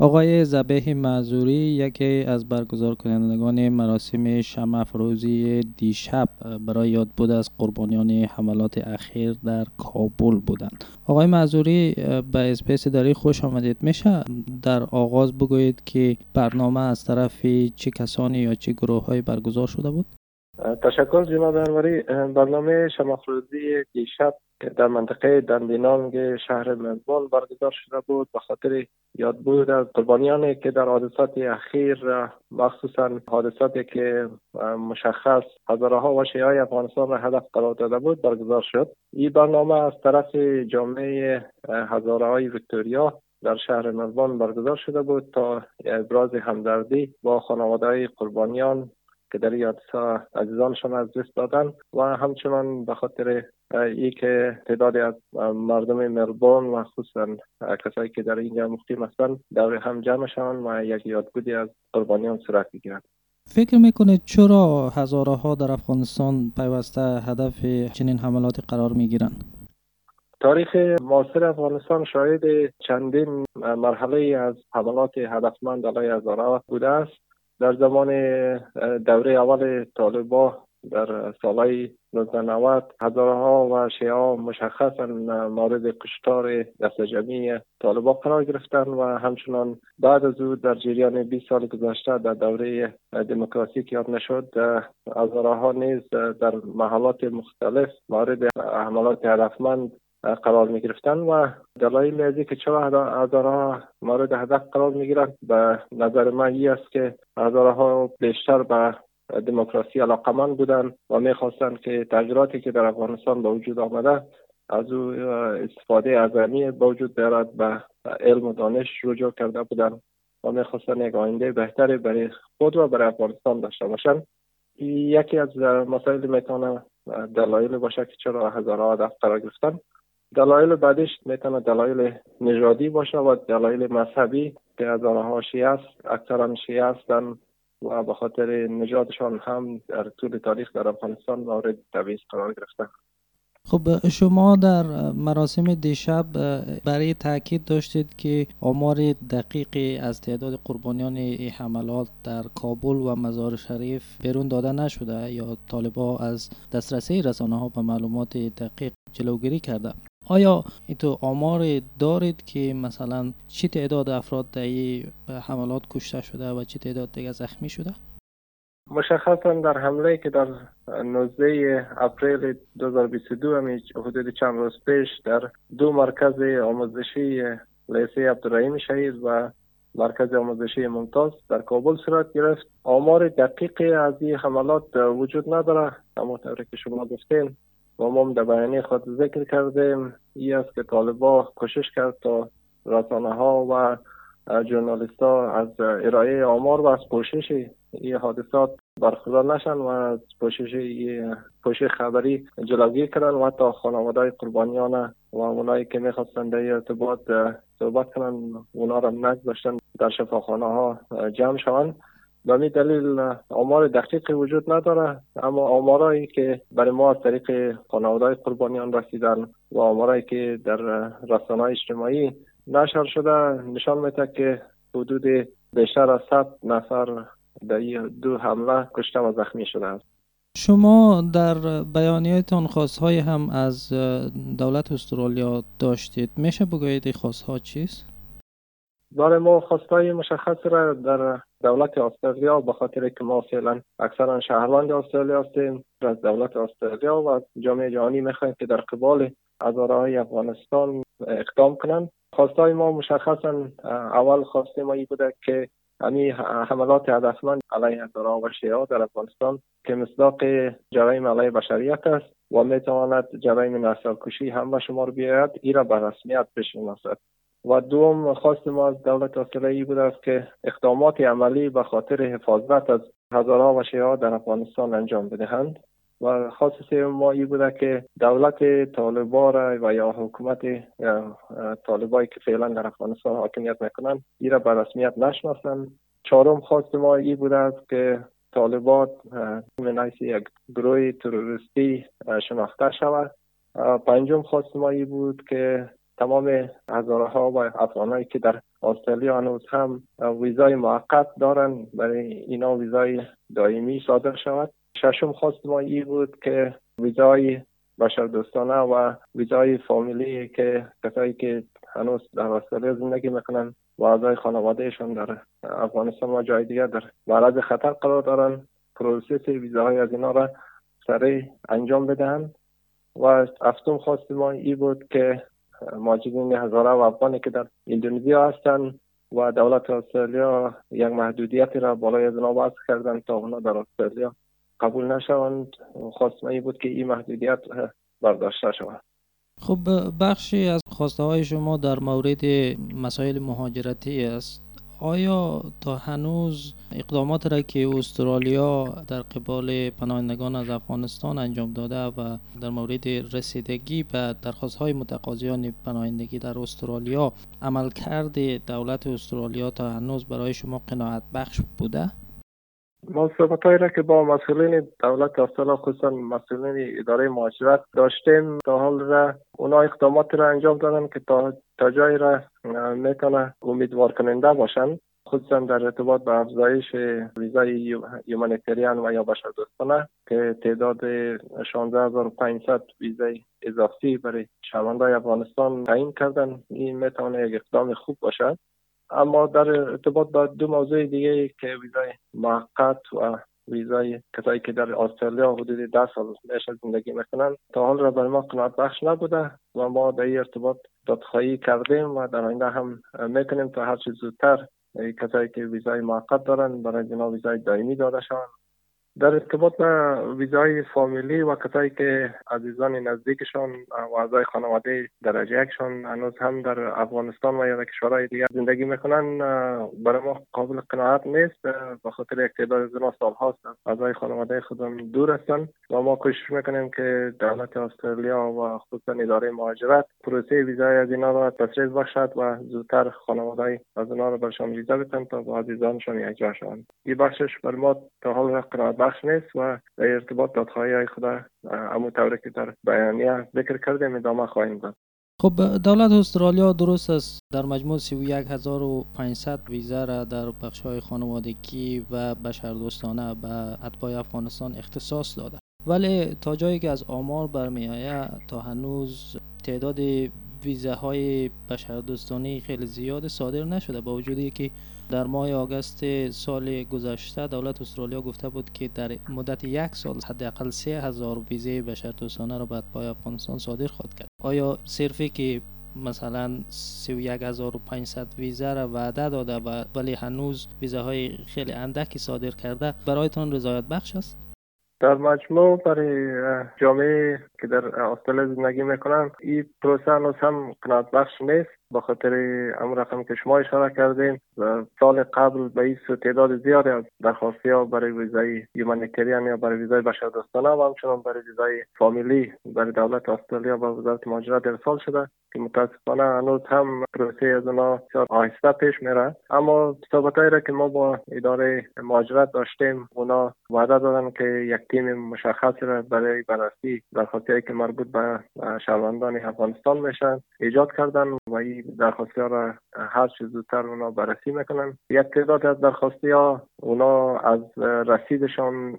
آقای زبه معذوری یکی از برگزار کنندگان مراسم شمع فروزی دیشب برای یاد بود از قربانیان حملات اخیر در کابل بودند. آقای معذوری به اسپیس داری خوش آمدید. میشه در آغاز بگویید که برنامه از طرف چه کسانی یا چه گروه های برگزار شده بود؟ تشکر جناب انوری برنامه شمافروزی دیشب در منطقه دندینانگ شهر ملبورن برگزار شده بود. به خاطر یاد بود از قربانیانی که در حادثات اخیر مخصوصا حادثاتی که مشخص هزارها و های افغانستان را هدف قرار داده بود برگزار شد. این برنامه از طرف جامعه های ویکتوریا در شهر ملبورن برگزار شده بود تا ابراز همدردی با خانواده قربانیان که در این عزیزانشان از دست دادن و همچنان به خاطر ای که تعدادی از مردم ملبورن و خصوصا کسایی که در اینجا مقیم هستند در هم جمع شوند و یک یادبودی از قربانیان صورت بگیرند فکر می‌کنید چرا هزارها در افغانستان پیوسته هدف چنین حملات قرار می‌گیرند؟ تاریخ معاصر افغانستان شاهد چندین مرحله از حملات هدفمند علیه هزارها بوده است. در زمان دوره اول طالبا در سالهای 1990 هزارها و شیعه مشخصا مورد کشتار دست جمعی طالبا قرار گرفتن و همچنان بعد از او در جریان 20 سال گذشته در دوره دموکراسی که یاد نشد هزارها نیز در محلات مختلف مورد حملات هدفمند قرار می گرفتن و دلایل از که چرا هزارها مورد هدف قرار می گیرند به نظر من ای است که هزارها بیشتر به دموکراسی علاقمند بودند و می‌خواستند که تغییراتی که در افغانستان به وجود آمده از او استفاده اعظمی به وجود بیارد به علم و دانش رجوع کرده بودند و می‌خواستن یک آینده بهتری برای خود و برای افغانستان داشته باشند. یکی از مسائل می‌تونه دلایل باشه که چرا هزارها هدف قرار گرفتن. دلایل بعدش می‌تونه دلایل نژادی باشه و دلایل مذهبی که از آنها شیعه است اکثرا شیعه هستند و به خاطر نژادشان هم در طول تاریخ در افغانستان مورد تبعیض قرار گرفتن. خب شما در مراسم دیشب برای تاکید داشتید که آمار دقیقی از تعداد قربانیان حملات در کابل و مزار شریف بیرون داده نشده یا طالبا از دسترسی رسانه ها به معلومات دقیق جلوگیری کرده؟ آیا تو آمار دارید که مثلا چی تعداد افراد در حملات کشته شده و چی تعداد دیگه زخمی شده؟ مشخصا در حمله که در 19 اپریل 2022 همی حدود چند روز پیش در دو مرکز آموزشی لیسه عبدالرحیم شهید و مرکز آموزشی ممتاز در کابل صورت گرفت آمار دقیقی از این حملات وجود نداره همونطور که شما گفتین و ما در بیانیه خود ذکر کردیم ای است که طالبا کوشش کرد تا رسانه ها و جورنالیست ها از ارائه آمار و از پوشش این حادثات برخوردار نشن و از پوشش پوشش خبری جلوگیری کردن و حتی خانواده قربانیان و اونایی که می‌خواستن در ارتباط صحبت کنن اونا را نگذاشتن در شفاخانه ها جمع شوند. به می دلیل آمار دقیقی وجود نداره اما آمارایی که برای ما از طریق خانواده قربانیان رسیدن و آمارایی که در رسانه اجتماعی نشر شده نشان میده که حدود بیشتر از 100 نفر در دو حمله کشته و زخمی شده است شما در بیانیهتان خواستهای هم از دولت استرالیا داشتید میشه بگویید خواستها چیست؟ داره ما خواستای مشخص را در دولت استرالیا به خاطر که ما فعلا اکثرا شهروند استرالیا هستیم از دولت استرالیا و جامعه جهانی می‌خوایم که در قبال های افغانستان اقدام کنند خواستای ما مشخصا اول خواسته ما ای بوده که همین حملات هدفمند علیه هزاره و شیعه در افغانستان که مصداق جرایم علیه بشریت است و می‌تواند جرایم نسل کشی هم به شمار بیاید ای را به رسمیت بشناسد. و دوم خواست ما از دولت استرالیایی بود است که اقدامات عملی به خاطر حفاظت از هزارها و شیعه در افغانستان انجام بدهند. و خاص ما ای بوده که دولت طالبا و یا حکومت طالبایی که فعلا در افغانستان حاکمیت می‌کنند ای را به رسمیت نشناسند. چهارم خواست ما ای بوده است که طالبات من یک گروه تروریستی شناخته شود. پنجم خواست ما ای بود که تمام هزارها و افغانایی که در استرالیا هنوز هم ویزای موقت دارن برای اینا ویزای دائمی صادر شود. ششم خواست ما ای بود که ویزای بشر دوستانه و ویزای فامیلی که کسایی که هنوز در استرالیا زندگی می‌کنن و اعضای خانوادهشان در افغانستان و جای دیگر در معرض خطر قرار دارن process ویزاهای از اینا را سریع انجام بدهند. و هفتم خواست ما ای بود که مهاجرین هزاره و افغانی که در اندونزیا هستند و دولت استرالیا یک محدودیتی را بالای از اونا کردن تا اونا در استرالیا قبول نشوند. خواست ای بود که این محدودیت برداشته شود. خب بخشی از خواسته های شما در مورد مسائل مهاجرتی است. آیا تا هنوز اقدامات را که استرالیا در قبال پناهندگان از افغانستان انجام داده و در مورد رسیدگی به درخواست های متقاضیان پناهندگی در استرالیا عمل کرده دولت استرالیا تا هنوز برای شما قناعت بخش بوده؟ ما صحبت را که با مسئولین دولت استرالیا خصوصا مسئولین اداره مهاجرت داشتیم تا حال را اونا اقدامات را انجام دادن که تا, تا جایی را می‌تونه امیدوار کننده باشن. خصوصا در ارتباط به افزایش ویزای یومانیتریان و یا بشر دوستانه که تعداد 16500 ویزای اضافی برای شهروندان افغانستان تعیین کردن این می‌تونه یک اقدام خوب باشد اما در ارتباط با دو موضوع دیگه که ویزای موقت و ویزای کسایی که در استرالیا حدود ده سال بیش زندگی می‌کنن. تا حال را برای ما قناعت بخش نبوده و ما در این ارتباط دادخواهی کردیم و در آینده هم می‌تونیم تا هر چیز زودتر. کسایی که ویزای موقت دارن برای جناب ویزای دائمی داده شوند. در ارتباط به ویزای فامیلی و کسایی که عزیزان نزدیکشان و اعضای خانواده درجه یکشان هنوز هم در افغانستان و یا در کشورهای دیگر زندگی می‌کنن برای ما قابل قناعت نیست به خاطر یک تعداد از هاست اعضای خانواده خودم دور هستن و ما کوشش می‌کنیم که دولت استرالیا و خصوصا اداره مهاجرت پروسه ویزای از اینا را تسریع بخشد و زودتر خانواده از اونا را برشان ویزا بدن تا با عزیزانشان یک شوند. این بخشش بر ما تا حال قناعت بخش نیست و در ارتباط دادخواهی های خدا امو طوری که در بیانیه ذکر کردیم ادامه خواهیم داد. خب دولت استرالیا درست است. در مجموع 31500 ویزا را در بخش های خانوادگی و بشردوستانه به اتباع افغانستان اختصاص داده. ولی تا جایی که از آمار برمیآید تا هنوز تعداد ویزاهای بشردوستانه خیلی زیاد صادر نشده. با وجودی که در ماه آگست سال گذشته دولت استرالیا گفته بود که در مدت یک سال حداقل سه هزار ویزه بشردوستانه را به پای افغانستان صادر خواهد کرد. آیا صرفی که مثلا 31500 ویزه را وعده داده و ولی هنوز ویزه های خیلی اندکی صادر کرده برایتان رضایت بخش است؟ در مجموع برای جامعه که در استرالیا زندگی می‌کنن این پروسه هنوز هم قناعت بخش نیست. با خاطر امر رقم که شما اشاره کردین و سال قبل به این تعداد زیادی از درخواستی ها برای ویزای یومانیتریان یا برای ویزای بشردوستانه و همچنان برای ویزای فامیلی برای دولت استرالیا و وزارت مهاجرت ارسال شده که متاسفانه هنوز هم پروسه از اونا آهسته پیش میره. اما صحبت را که ما با اداره مهاجرت داشتیم اونا وعده دادن که یک تیم مشخص را برای بررسی درخواستی که مربوط به شهروندان افغانستان میشن ایجاد کردن و این درخواستی ها را هر چیز زودتر اونا بررسی می‌کنن. یک تعداد از درخواستی ها اونا از رسیدشان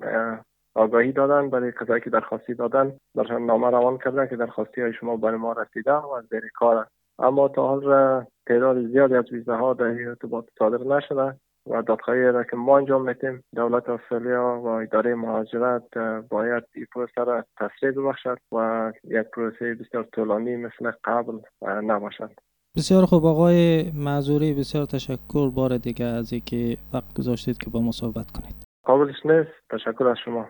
آگاهی دادن برای کسایی که درخواستی دادن. برشان نامه روان کردن که درخواستی های شما برای ما رسیده و زیر کار. اما تا حال تعداد زیادی از ویزه ها در ارتباط صادر نشده و دادخواهی را که ما انجام میتیم دولت استرالیا و اداره مهاجرت باید این پروسه را تسریع ببخشد و یک پروسه بسیار طولانی مثل قبل نباشد. بسیار خوب. آقای معذوری بسیار تشکر. بار دیگه از اینکه وقت گذاشتید که با ما صحبت کنید. قابلش نیست. تشکر از شما.